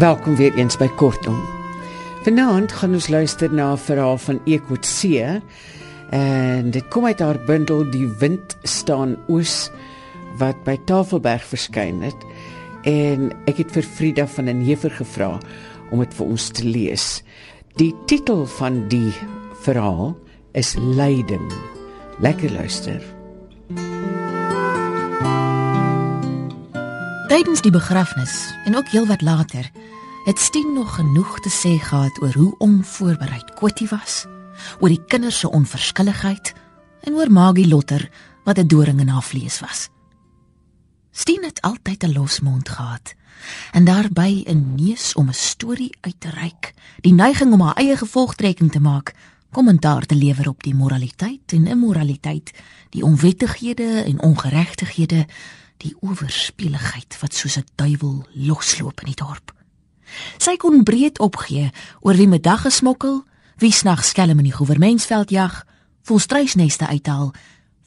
Welkom weer eens by Kortom. Vanaand gaan ons luister na 'n verhaal van Ekotse en dit kom uit haar bundel Die wind staan oos wat by Tafelberg verskyn het en ek het vir Frida van den Heever gevra om dit vir ons te lees. Die titel van die verhaal is Lyding. Lekker luister. Tydens die begrafnis en ook heelwat later het Stien nog genoeg te sê gehad oor hoe onvoorbereid Kotie was, oor die kinders se onverskilligheid en oor Magie Lotter wat 'n doring in haar vlees was. Stien het altyd 'n losmond gehad en daarbey 'n neus om 'n storie uit te reik, die neiging om haar eie gevolgtrekking te maak, kommentaar te lewer op die moraliteit en immoraliteit, die onwettighede en ongeregtighede, die owerspeeligheid wat soos 'n duiwel losloop in die dorp. Sy kon breed opgee oor wie middag gesmokkel, wie snags skelm in die goewermentsveld jag, volstruisneste uithaal,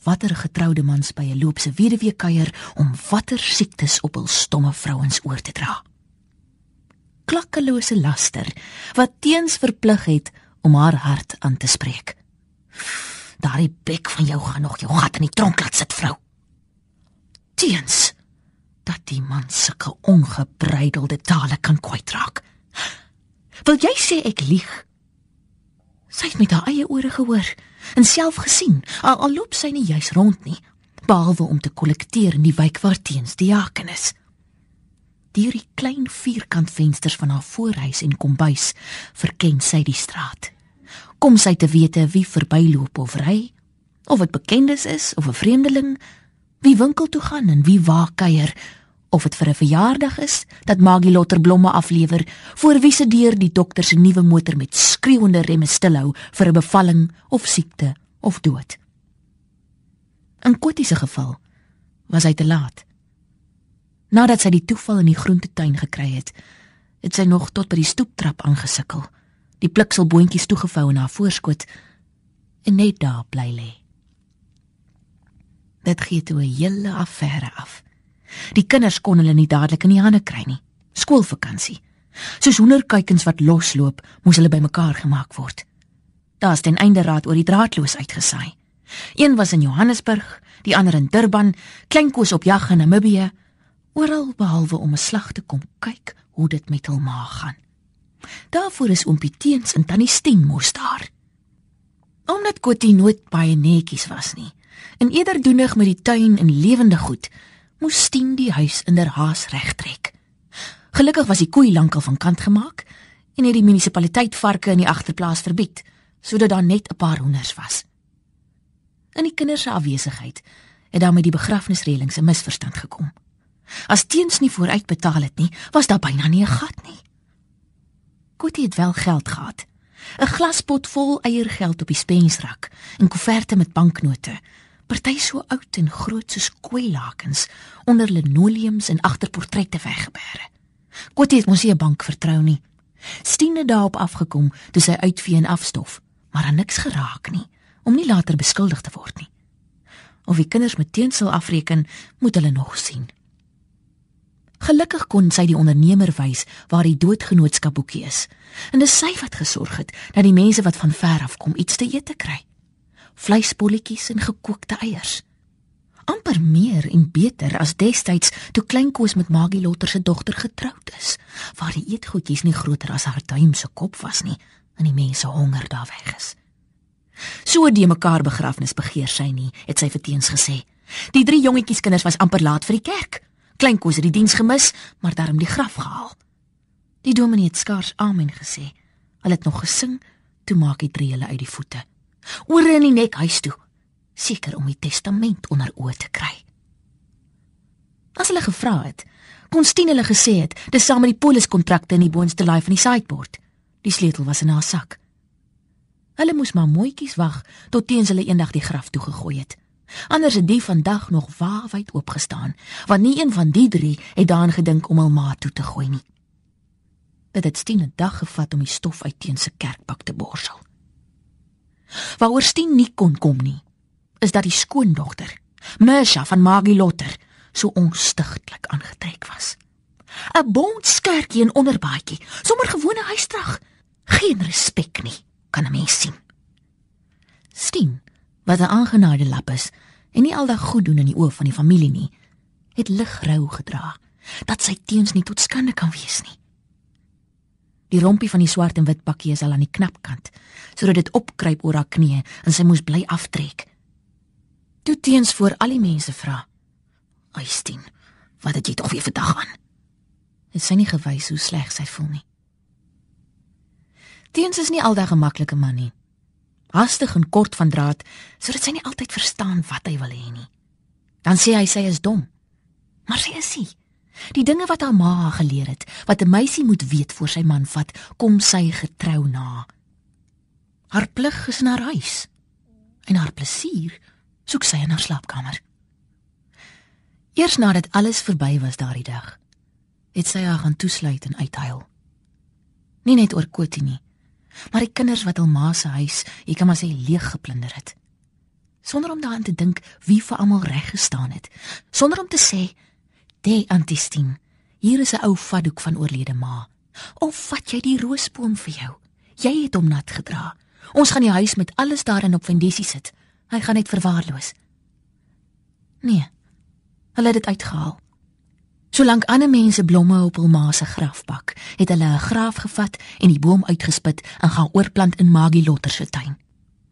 watter getroude mans by 'n loopse weduwee kuier om watter siektes op hul stomme vrouens oor te dra. Klakkelose laster wat teens verplig het om haar hart aan te spreek. Daardie bek van jou gaan nog jou gat in die tronk laat sit, vrou. Teens dat die man sulke ongebreidelde tale kan kwytraak. Wil jy sê ek lieg? Sy het met haar eie ore gehoor en self gesien. Al, al loop sy nie juis rond nie, behalwe om te kollekteer in die wijk waar teens die jaken is. Deur die klein vierkant vensters van haar voorhuis en kombuis verken sy die straat. Kom sy te wete wie verbyloop of ry, of dit bekendes is of 'n vreemdeling, wie winkel toe gaan en wie waar kuier of dit vir 'n verjaardag is dat Maggie Lotter blomme aflewer voor wie se deur die dokter se nuwe motor met skreeuende remme stilhou vir 'n bevalling of siekte of dood. In Kotie se geval was hy te laat. Nadat sy die toeval in die groentetuin gekry het, het sy nog tot by die stoeptrap aangesukkel, die plikselboontjies toegevou in haar voorskot en net daar bly lê. Dit gee toe 'n hele affære af. Die kinders kon hulle nie dadelik in die hande kry nie. Skoolvakansie. Soos hoenderkuikens wat losloop, moes hulle bymekaar gemaak word. Daar's ten einde raad oor die draadloos uitgesaai. Een was in Johannesburg, die ander in Durban, kleinkoes op jag in Namibië, oral behalwe om 'n slag te kom kyk hoe dit met hul ma gaan. Daarvoor is oompie Teens en tannie Stien mos daar. Omdat Kotie nooit baie netjies was nie, en eerder doenig met die tuin en lewende goed, moes Stien die huis in der haas regtrek. Gelukkig was die koei lankal van kant gemaak en het die munisipaliteit varke in die agterplaas verbied sodat daar net 'n paar hoenders was. In die kinders se afwesigheid het daar met die begrafnisreëlings 'n misverstand gekom. As teens nie vooruit betaal het nie, was daar byna nie 'n gat nie. Koetie het wel geld gehad. 'n Glaspot vol eiergeld op die spensrak en koeverte met banknote party so oud en groot soos kooilakens onder linoleums en agterportrette weggebêre. Kotie het mos nie 'n bank vertrou nie. Stien het daarop afgekom toe sy uitvee en afstof, maar aan niks geraak nie om nie later beskuldig te word nie. Of die kinders met teensel afreken, moet hulle nog sien. Gelukkig kon sy die ondernemer wys waar die doodgenootskapboekie is. En dis sy wat gesorg het dat die mense wat van ver af kom iets te eet te kry vleisbolletjies en gekookte eiers. amper meer en beter as destyds toe Kleinkoos met Magie Lotter se dogter getroud is, waar die eetgoedjies nie groter as haar duim se kop was nie en die mense honger daar weg is. So die mekaar begrafnis begeer sy nie, het sy verteens gesê. Die drie jongetjies kinders was amper laat vir die kerk. Kleinkoos het die diens gemis, maar daarom die graf gehaal. Die dominee het skaars amen gesê. Hulle het nog gesing toe maak die drie hulle uit die voete oor in die nek huis toe, seker om die testament onder oë te kry. As hulle gevra het, kon Stien hulle gesê het, dis saam met die poliskontrakte in die boonste laai van die sideboard. Die sleutel was in haar sak. Hulle moes maar mooietjies wag tot teens hulle eendag die graf toe gegooi het. Anders het die vandag nog waawyd oopgestaan, want nie een van die drie het daaraan gedink om hul ma toe te gooi nie. Dit het Stien 'n dag gevat om die stof uit teen se kerkbak te borsel. Waaroor Stien nie kon kom nie, is dat die skoondogter, Mersha van Maggie Lotter, so onstigtelik aangetrek was. 'n Bont skertjie en onderbaadjie, sommer gewone huisdrag. Geen respek nie, kan 'n mens sien. Stien, wat 'n aangenaide lap is en nie aldag goed doen in die oë van die familie nie, het lig rou gedra dat sy teens nie tot skande kan wees nie. Die rompie van die swart en wit pakkie is al aan die knapkant, sodat dit opkruip oor haar knieë en sy moes bly aftrek. Toe teens voor al die mense vra: "Aistien, wat het jy tog weer vandag aan?" Het sy nie gewys hoe sleg sy voel nie. Teens is nie aldag 'n maklike man nie. Hastig en kort van draad, sodat sy nie altyd verstaan wat hy wil hê nie. Dan sê hy sy is dom. Maar sy is nie. Die dinge wat haar ma geleer het, wat 'n meisie moet weet voor sy man vat, kom sy getrou na. Haar plig is in haar huis en haar plesier soek sy in haar slaapkamer. Eers nadat alles verby was daardie dag, het sy haar gaan toesluit en uithuil. Nie net oor Kotie nie, maar die kinders wat hul ma se huis, ek kan maar sê leeg geplunder het. Sonder om daaraan te dink wie vir almal reg gestaan het, sonder om te sê Dé Antistien, hier is 'n ou vaddoek van oorlede ma. Of vat jy die roosboom vir jou? Jy het hom nat gedra. Ons gaan die huis met alles daarin op Vendessie sit. Hy gaan net verwaarloos. Nee. Hulle het dit uitgehaal. Solank ander mense blomme op hul ma se graf bak, het hulle 'n graaf gevat en die boom uitgespit en gaan oorplant in Magie Lotter se tuin.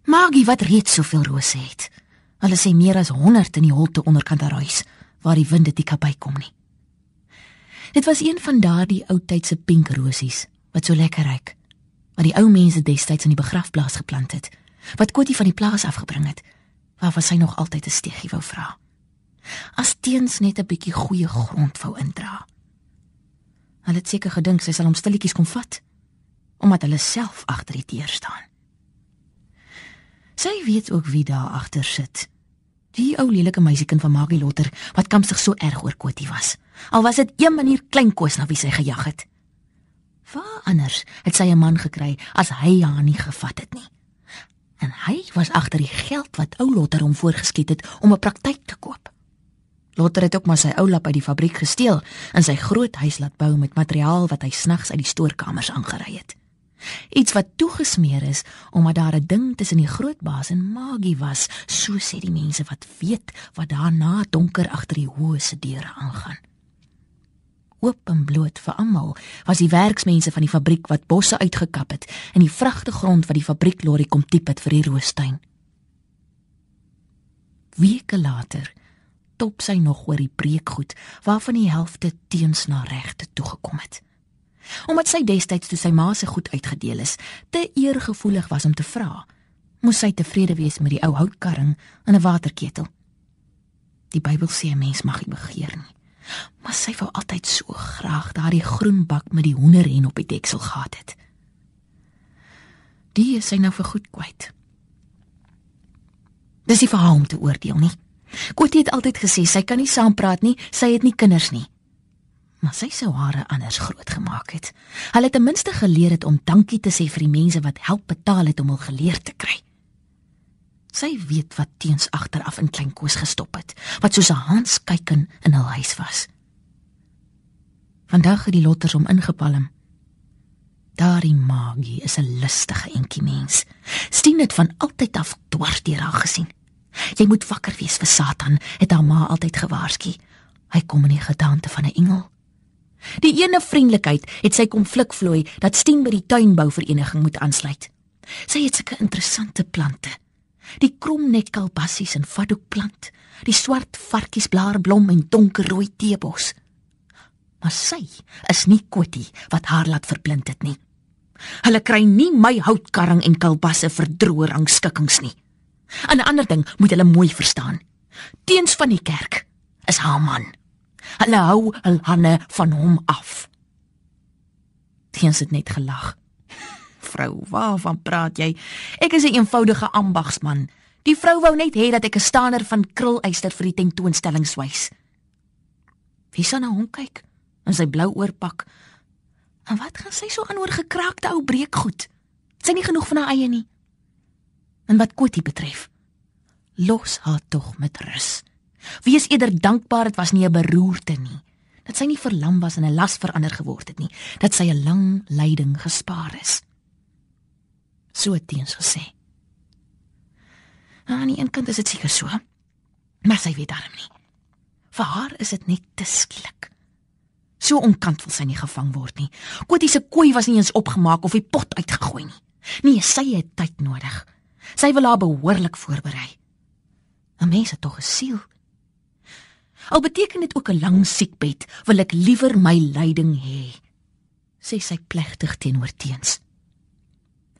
Magie wat reeds soveel rose het. Hulle sê meer as 100 in die holte onderkant haar huis waar die wind dit nie kan bykom nie. Dit was een van daardie ou tydse pink rosies wat so lekker ruik, wat die ou mense destyds in die begrafplaas geplant het, wat Kotie van die plaas afgebring het, waarvan sy nog altyd 'n steegie wou vra. As teens net 'n bietjie goeie grond wou indra. Hulle het seker gedink sy sal hom stilletjies kom vat, omdat hulle self agter die deur staan. Sy weet ook wie daar agter sit. Die ou lelike meisiekind van Maggie Lotter wat kampsig so erg oor Kotie was. Al was dit een manier klein koes na wie sy gejag het. Waar anders het sy 'n man gekry as hy haar nie gevat het nie. En hy was agter die geld wat ou Lotter hom voorgeskiet het om 'n praktyk te koop. Lotter het ook maar sy ou lap uit die fabriek gesteel en sy groot huis laat bou met materiaal wat hy snags uit die stoorkamers aangery het. Iets wat toegesmeer is omdat daar 'n ding tussen die groot baas en Magie was, so sê die mense wat weet wat daarna donker agter die hoë se deure aangaan. Oop en bloot vir almal was die werksmense van die fabriek wat bosse uitgekap het en die vragtegrond wat die fabrieklorry kom tipe het vir die roostuin. Weke later top sy nog oor die breekgoed waarvan die helfte teens na regte toegekom het omdat sy destyds toe sy ma se goed uitgedeel is, te eergevoelig was om te vra. Moes sy tevrede wees met die ou houtkarring en 'n waterketel. Die Bybel sê 'n mens mag nie begeer nie. Maar sy wou altyd so graag daardie groen bak met die hoenderhen op die deksel gehad het. Die is sy nou vir goed kwyt. Dis nie vir haar om te oordeel nie. Kotie het altyd gesê sy kan nie saampraat nie, sy het nie kinders nie maar sy sou hare anders groot gemaak het. Hulle het ten minste geleer het om dankie te sê vir die mense wat help betaal het om hul geleer te kry. Sy weet wat teens agteraf in klein koes gestop het, wat soos 'n hans kyken in hul huis was. Vandag het die lotters om ingepalm. Daardie magie is 'n lustige entjie mens. Stien het van altyd af dwars deur haar gesien. Jy moet wakker wees vir Satan, het haar ma altyd gewaarsku. Hy kom in die gedaante van 'n engel. Die ene vriendelikheid het sy konflik vloei dat Stien by die tuinbouvereniging moet aansluit. Sy het sulke interessante plante. Die kromnetkalbassies en vaddoekplant, die swart varkiesblaarblom en donkerrooi teebos. Maar sy is nie Kotie wat haar laat verblind het nie. Hulle kry nie my houtkarring en kalbasse vir droë rangskikkings nie. 'n Ander ding moet hulle mooi verstaan. Teens van die kerk is haar man. Hulle hou hul hande van hom af. Teens het net gelag. Vrou, waarvan praat jy? Ek is 'n eenvoudige ambagsman. Die vrou wou net hê dat ek 'n staaner van krulyster vir die tentoonstelling swys. Wie sou na hom kyk in sy blou oorpak? En wat gaan sy so aan oor gekraakte ou breekgoed? Sy nie genoeg van haar eie nie. En wat Kotie betref, los haar tog met rus. Wees eerder dankbaar dit was nie 'n beroerte nie. Dat sy nie verlam was en 'n las verander geword het nie, dat sy 'n lang lyding gespaar is. So het teens gesê. Aan die een kant is dit seker so, maar sy weet darm nie. Vir haar is dit net te skielik. So onkant wil sy nie gevang word nie. Kotie se kooi was nie eens opgemaak of die pot uitgegooi nie. Nee, sy het tyd nodig. Sy wil haar behoorlik voorberei. 'n Mens het tog 'n siel. Al beteken dit ook 'n lang siekbed, wil ek liewer my lyding hê, sê sy plegtig teenoor teens.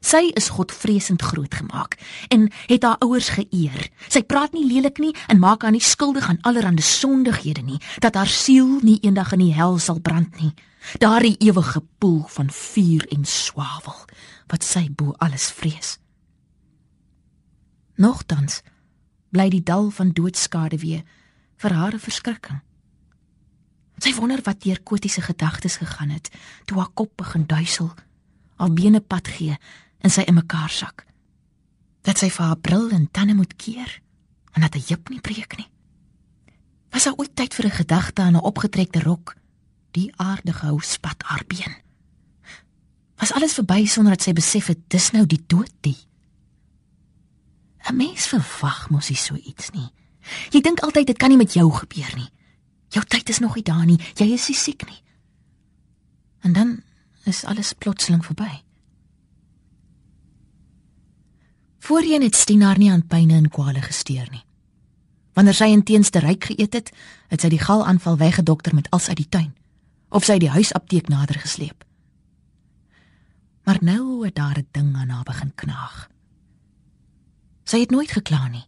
Sy is godvreesend grootgemaak en het haar ouers geëer. Sy praat nie lelik nie en maak haar nie skuldig aan allerlei sondighede nie, dat haar siel nie eendag in die hel sal brand nie. Daardie ewige poel van vuur en swavel wat sy bo alles vrees. Nogtans bly die dal van doodskade weer vir haar 'n verskrikking. Sy wonder wat deur Kotie se gedagtes gegaan het toe haar kop begin duisel, haar bene pad gee en sy in mekaar sak. Dat sy vir haar bril en tande moet keer en dat 'n heup nie breek nie. Was daar ooit tyd vir 'n gedagte aan 'n opgetrekte rok? Die aardige hou spat haar been. Was alles verby sonder dat sy besef het dis nou die dood die. 'n Mens verwag mos nie so iets nie. Jy dink altyd dit kan nie met jou gebeur nie. Jou tyd is nog nie daar nie. Jy is nie siek nie. En dan is alles plotseling verby. Voorheen het Stina haar nie aan pyne en kwale gesteer nie. Wanneer sy inteenste ryk geëet het, het sy die galaanval weggedokter met als uit die tuin of sy die huisapteek nader gesleep. Maar nou het daar 'n ding aan haar begin knaag. Sy het nooit gekla nie,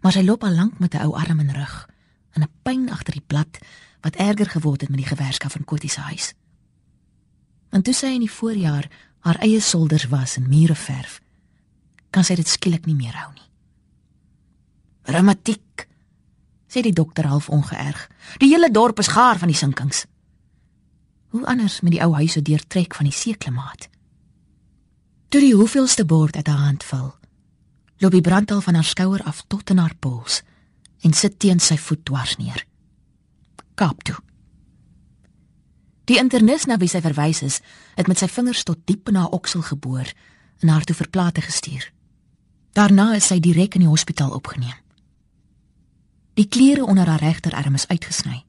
maar sy loop al lank met 'n ou arm en rug en 'n pyn agter die blad wat erger geword het met die gewerskap van Kotie se huis. En toe sy in die voorjaar haar eie solders was en mure verf, kan sy dit skielik nie meer hou nie. Reumatiek, sê die dokter half ongeërg. Die hele dorp is gaar van die sinkings. Hoe anders met die ou huise deurtrek van die seeklimaat. Toe die hoeveelste bord uit haar hand val, loop die brandal van haar skouer af tot in haar pols en sit teen sy voet dwars neer. Kaap toe. Die internis na wie sy verwys is, het met sy vingers tot diep in haar oksel geboor en haar toe verplate gestuur. Daarna is sy direk in die hospitaal opgeneem. Die klere onder haar regterarm is uitgesny.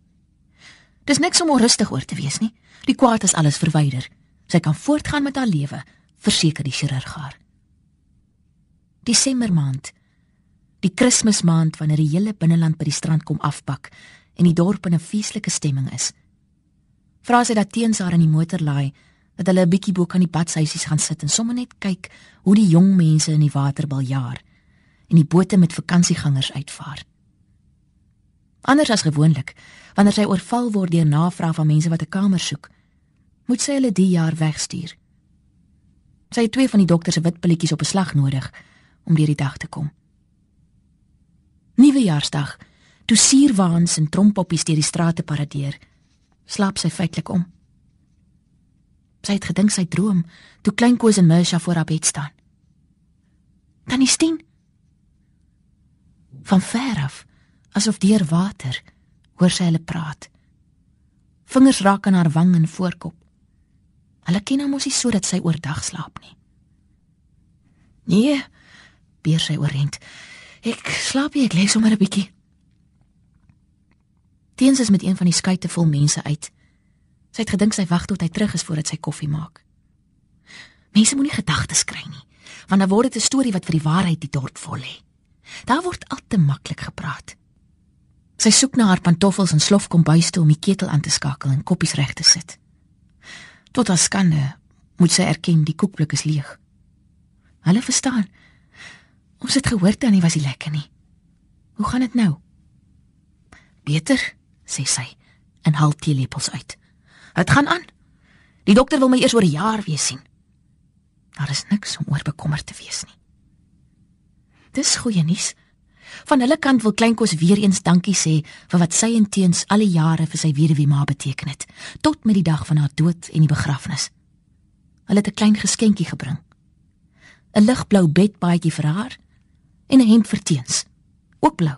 Dis niks om onrustig oor te wees nie. Die kwaad is alles verwyder. Sy kan voortgaan met haar lewe, verseker die chirurg haar. Desembermaand. Die Kersmaand wanneer die hele binneland by die strand kom afpak en die dorp in 'n feestelike stemming is. Vra sy dat teens haar in die motor laai dat hulle 'n bietjie bo kan die badhuisies gaan sit en sommer net kyk hoe die jong mense in die water baljaar en die bote met vakansiegangers uitvaar. Anders as gewoonlik, wanneer sy oorval word deur navraag van mense wat 'n kamer soek, moet sy hulle die jaar wegstuur. Sy het twee van die dokter se wit pilletjies op 'n slag nodig om deur die dag te kom. Nuwejaarsdag, toe suurwaans en trompoppies deur die strate paradeer, slaap sy feitelik om. Sy het gedink sy droom toe klein Koos en Mersha voor haar bed staan. Dan is Stien van ver af, asof deur water, hoor sy hulle praat. Vingers raak aan haar wang en voorkop. Hulle ken hom mos nie sodat sy oordag slaap nie. Nee, beer sy oorent. Ek slaap nie, ek lê sommer 'n bietjie. Teens is met een van die skuite vol mense uit. Sy het gedink sy wag tot hy terug is voordat sy koffie maak. Mense moenie gedagtes kry nie, want dan word dit 'n storie wat vir die waarheid die dorp vol lê. Daar word al te maklik gepraat. Sy soek na haar pantoffels en slof kom buite om die ketel aan te skakel en koppies reg te sit. Tot haar skande moet sy erken die koekblik is leeg. Hulle verstaan. Ons het gehoor Tannie was nie lekker nie. Hoe gaan dit nou? Beter, sê sy en haal teelepels uit. Dit gaan aan. Die dokter wil my eers oor 'n jaar weer sien. Daar is niks om oor bekommerd te wees nie. Dis goeie nuus. Van hulle kant wil Kleinkos weer eens dankie sê vir wat sy en teens al die jare vir sy weduwee ma beteken het, tot met die dag van haar dood en die begrafnis. Hulle het 'n klein geskenkie gebring. 'n Ligblou bedbaadjie vir haar en 'n hemp vir teens. Ook blou.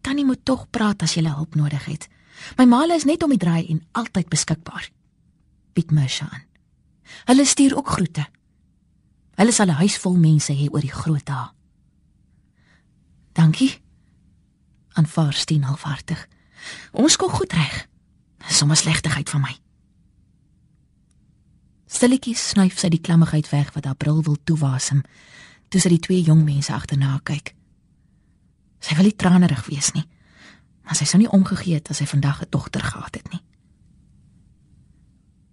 Tannie moet tog praat as jy hulp nodig het. My maale is net om die draai en altyd beskikbaar. Piet Mersha aan. Hulle stuur ook groete. Hulle sal 'n huis vol mense hê oor die groot dae. Dankie. Aanvaar Stien halfhartig. Ons kom goed reg. Sommige slegtigheid van my. Stilletjies snuif sy die klammigheid weg wat haar bril wil toewasem, toe sy die twee jong mense agterna kyk. Sy wil nie tranerig wees nie, maar sy sou nie omgegee het as sy vandag 'n dogter gehad het nie.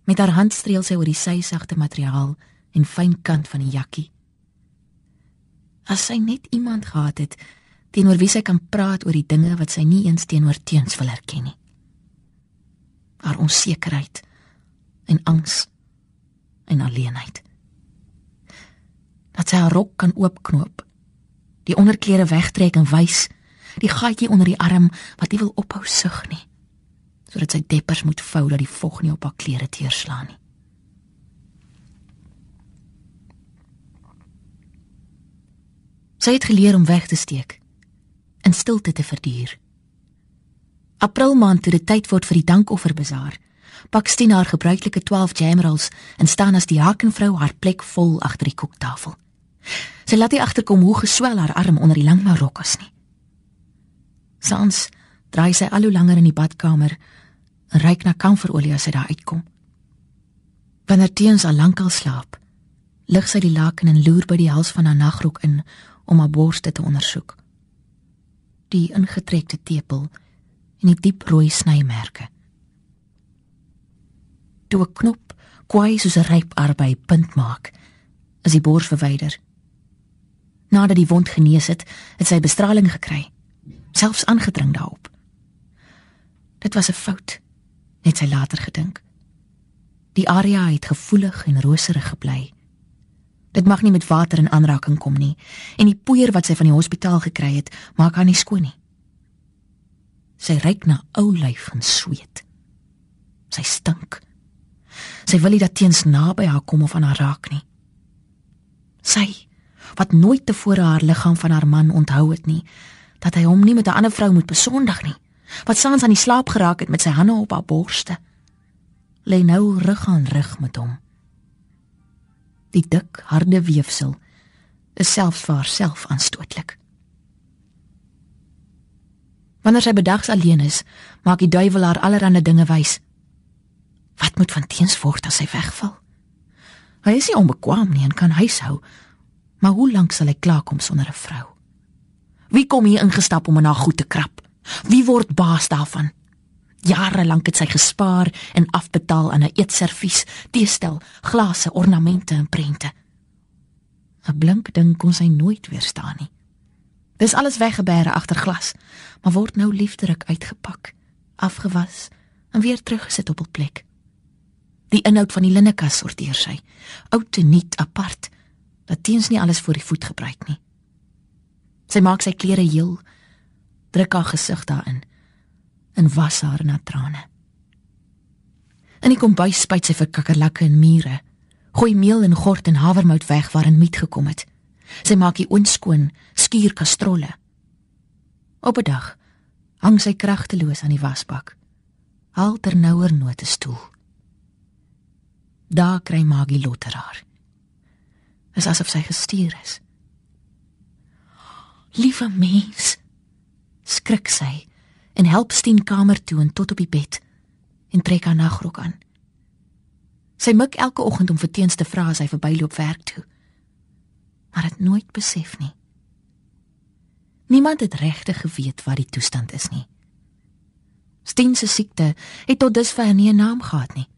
Met haar hand streel sy oor die sysagte materiaal en fyn kant van die jakkie. As sy net iemand gehad het teenoor wie sy kan praat oor die dinge wat sy nie eens teenoor teens wil erken nie. Haar onsekerheid en angs en alleenheid. Dat sy haar rok kan oopknoop, die onderklere wegtrek en wys, die gaatjie onder die arm wat nie wil ophou sug nie, sodat sy deppers moet vou dat die vog nie op haar klere teerslaan nie. Sy het geleer om weg te steek, in stilte te verduur. April maand toe dit tyd word vir die dankofferbazaar, pak Stien haar gebruikelike 12 jamrolls en staan as die hakenvrou haar plek vol agter die koektafel. Sy laat nie agterkom hoe geswel haar arm onder die lang marok is nie. Sans draai sy al hoe langer in die badkamer en ryk na kamferolie as sy daar uitkom. Wanneer teens al lankal slaap, lig sy die laken en loer by die hals van haar nagrok in om haar borste te ondersoek. Die ingetrekte tepel en die diep rooi snymerke toe 'n knop kwai soos 'n ryp arbei punt maak as die bors verwyder. Nadat die wond genees het, het sy bestraling gekry, selfs aangedring daarop. Dit was 'n fout, het sy later gedink. Die area het gevoelig en roserig gebly. Dit mag nie met water in aanraking kom nie en die poeier wat sy van die hospitaal gekry het, maak haar nie skoon nie. Sy ryk na ou lyf en sweet. Sy stink. Sy wil nie dat teens naby haar kom of aan haar raak nie. Sy wat nooit tevore haar liggaam van haar man onthou het nie, dat hy hom nie met 'n ander vrou moet besondig nie. Wat saans aan die slaap geraak het met sy hande op haar borste. Lê nou rug aan rug met hom. Die dik, harde weefsel is selfs vir haarself aanstootlik. Wanneer sy bedags alleen is, maak die duiwel haar allerlei dinge wys. Wat moet van teens word as hy wegval? Hy is nie onbekwaam nie en kan huishou. Maar hoe lank sal hy klaarkom sonder 'n vrou? Wie kom hier ingestap om aan haar goed te krap? Wie word baas daarvan? Jare lank het sy gespaar en afbetaal aan 'n eetservies, teestel, glase, ornamente en prente. 'n Blink ding kon sy nooit weerstaan nie. Dis alles weggebêre agter glas, maar word nou liefderik uitgepak, afgewas en weer teruggesit op hul plek. Die inhoud van die linnekas sorteer sy, oud en nuut apart, dat teens nie alles voor die voet gebruik nie. Sy maak sy klere heel, druk haar gesig daarin en was haar na trane. En ek kom by spyt sy vir kakkerlakke en mure. Gooi meel en gort en havermout weg waarin miet gekom het. Sy maak die oonskoon, skuur kastrolle. Op 'n dag hang sy kragteloos aan die wasbak. Haal ter nouer note stoel. Daar kry Maggie Lotteraar. Is asof sy gestuur is. Liewe mens, skrik sy en help Stien kamer toe en tot op die bed en trek haar nagrok aan. Sy mik elke oggend om vir teens te vra as hy verbyloop werk toe. Maar dit nooit besef nie. Niemand het regtig geweet wat die toestand is nie. Stien se siekte het tot dusver nie 'n naam gehad nie.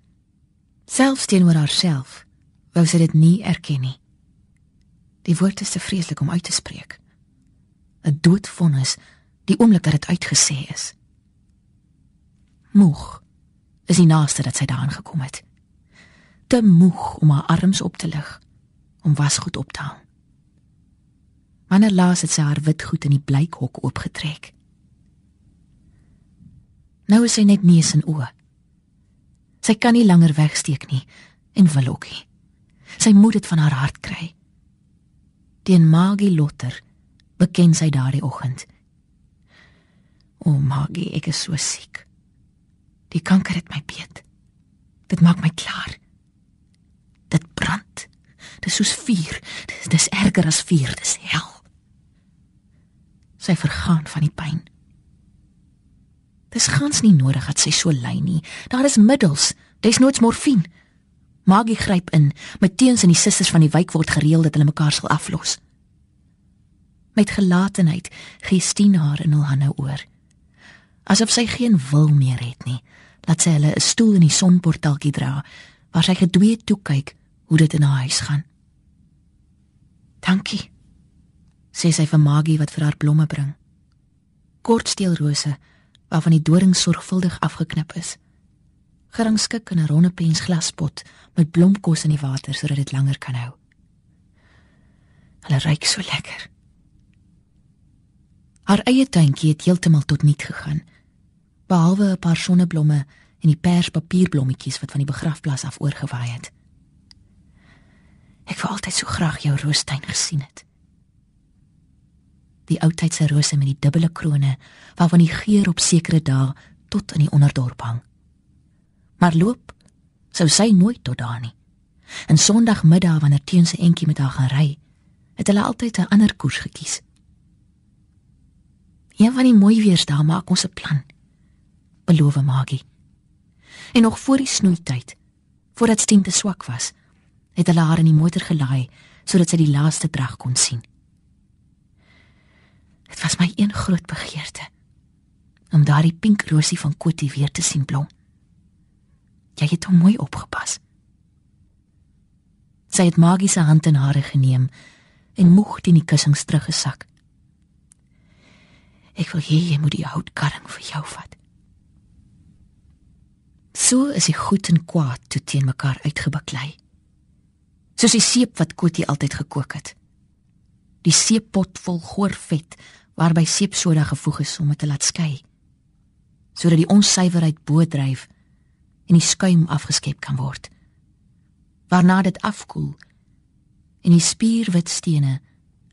Selfs teenoor haarself wou sy dit nie erken nie. Die woord is te vreeslik om uit te spreek. 'n Doodvonnis die oomblik dat dit uitgesê is. Moeg is die naaste dat sy daaraan gekom het. Te moeg om haar arms op te lig om wasgoed op te hang. Wanneer laas het sy haar wit goed in die blykhok oopgetrek? Nou is sy net neus en oë. Sy kan nie langer wegsteek nie en Willokkie. Sy moet dit van haar hart kry. Teen Magie Lotter beken sy daardie oggend. O Magie, ek is so siek. Die kanker het my beet. Dit maak my klaar. Dit brand. Dit is soos vuur. Dit is erger as vuur, dit is hel. Sy vergaan van die pyn. Dis gans nie nodig dat sy so ly nie. Daar is middels. Dis nooit morfine. Magie gryp in. Matteus en die susters van die wijk word gereël dat hulle mekaar sal aflos. Met gelatenheid gee Stien haar in hul hande oor. Asof sy geen wil meer het nie, laat sy hulle 'n stoel in die sonportaaltjie dra waar sy gedwee toe kyk hoe dit in haar huis gaan. Dankie, sê sy vir Magie wat vir haar blomme bring. Kortsteelrose waarvan die doring sorgvuldig afgeknip is. Gerangskik in 'n ronde pens glaspot met blomkos in die water sodat dit langer kan hou. Hulle ruik so lekker. Haar eie tuintjie het heeltemal tot niet gegaan, behalwe 'n paar sonneblomme en die perspapierblommetjies wat van die begrafplaas af oorgewaai het. Ek wou altyd so graag jou roostuin gesien het. Die oudtydse rose met die dubbele krone waarvan die geur op sekere dae tot in die onderdorp hang. Maar loop sou sy nooit tot daar nie. En Sondagmiddag wanneer Teun se entjie met haar gaan ry, het hulle altyd 'n ander koers gekies. Een van die mooi weersdae maak ons 'n plan. Beloof Magie. En nog voor die snoeityd, voordat Stien te swak was, het hulle haar in die motor gelaai sodat sy die laaste drag kon sien. Dit was my een groot begeerte om daardie pink rosie van Kotie weer te sien blom. Jy het hom mooi opgepas. Sy het magiese hand in hare geneem en moeg teen die kussings teruggesak. Ek wil hê jy moet die houtkarring vir jou vat. So is die goed en kwaad toe teen mekaar uitgebaklei. Soos die seep wat Kotie altyd gekook het. Die seeppot vol goor vet waarby seepsoda gevoeg is om dit te laat skei. Sodat die onsuiverheid boordryf en die skuim afgeskep kan word. Waarna dit afkoel en die spierwit stene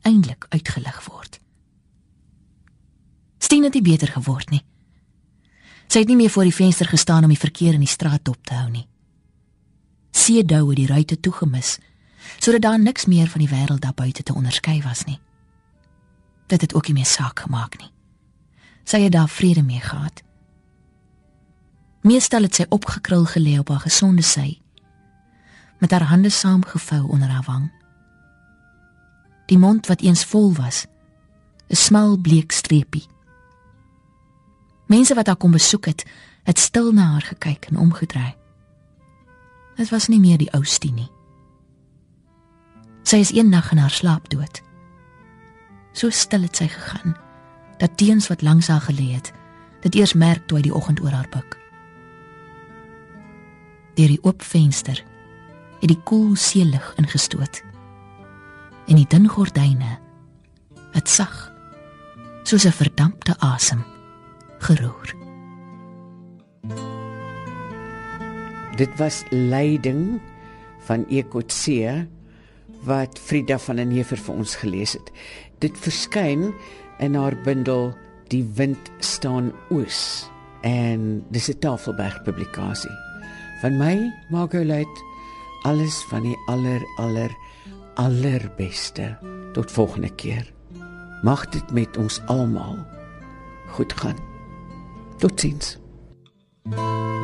eindelik uitgelig word. Stine het nie beter geword nie. Sy het nie meer voor die venster gestaan om die verkeer in die straat dop te hou nie. See dou het die ruitte toegemis sodat daar niks meer van die wêreld daar buite te onderskei was nie. Dit het ook nie meer saak gemaak nie. Sy het daar vrede mee gehad. Meestal het sy opgekrul gelê op haar gesonde sy met haar hande saamgevou onder haar wang. Die mond wat eens vol was, 'n smal bleek streepie Mense wat haar kom besoek het, het stil na haar gekyk en omgedraai. Dit was nie meer die ou Stine nie. Sy is een nag in haar slaap dood. So stil het sy gegaan dat teens wat langs haar gelê het, dit eers merk toe hy die oggend oor haar buik. Deur die oop venster het die koel seelig ingestoot. En die dun gordyne het sag soos 'n verdampte asem geroer. Dit was leiding van Ekotse wat Frida van den Heever vir ons gelees het. Dit verskyn in haar bundel Die wind staan oos en dis 'n Tafelberg publikasie. Van my maak hy uit alles van die aller aller allerbeste. Tot volgende keer. Mag dit met ons almal goed gaan. Totsiens. thank you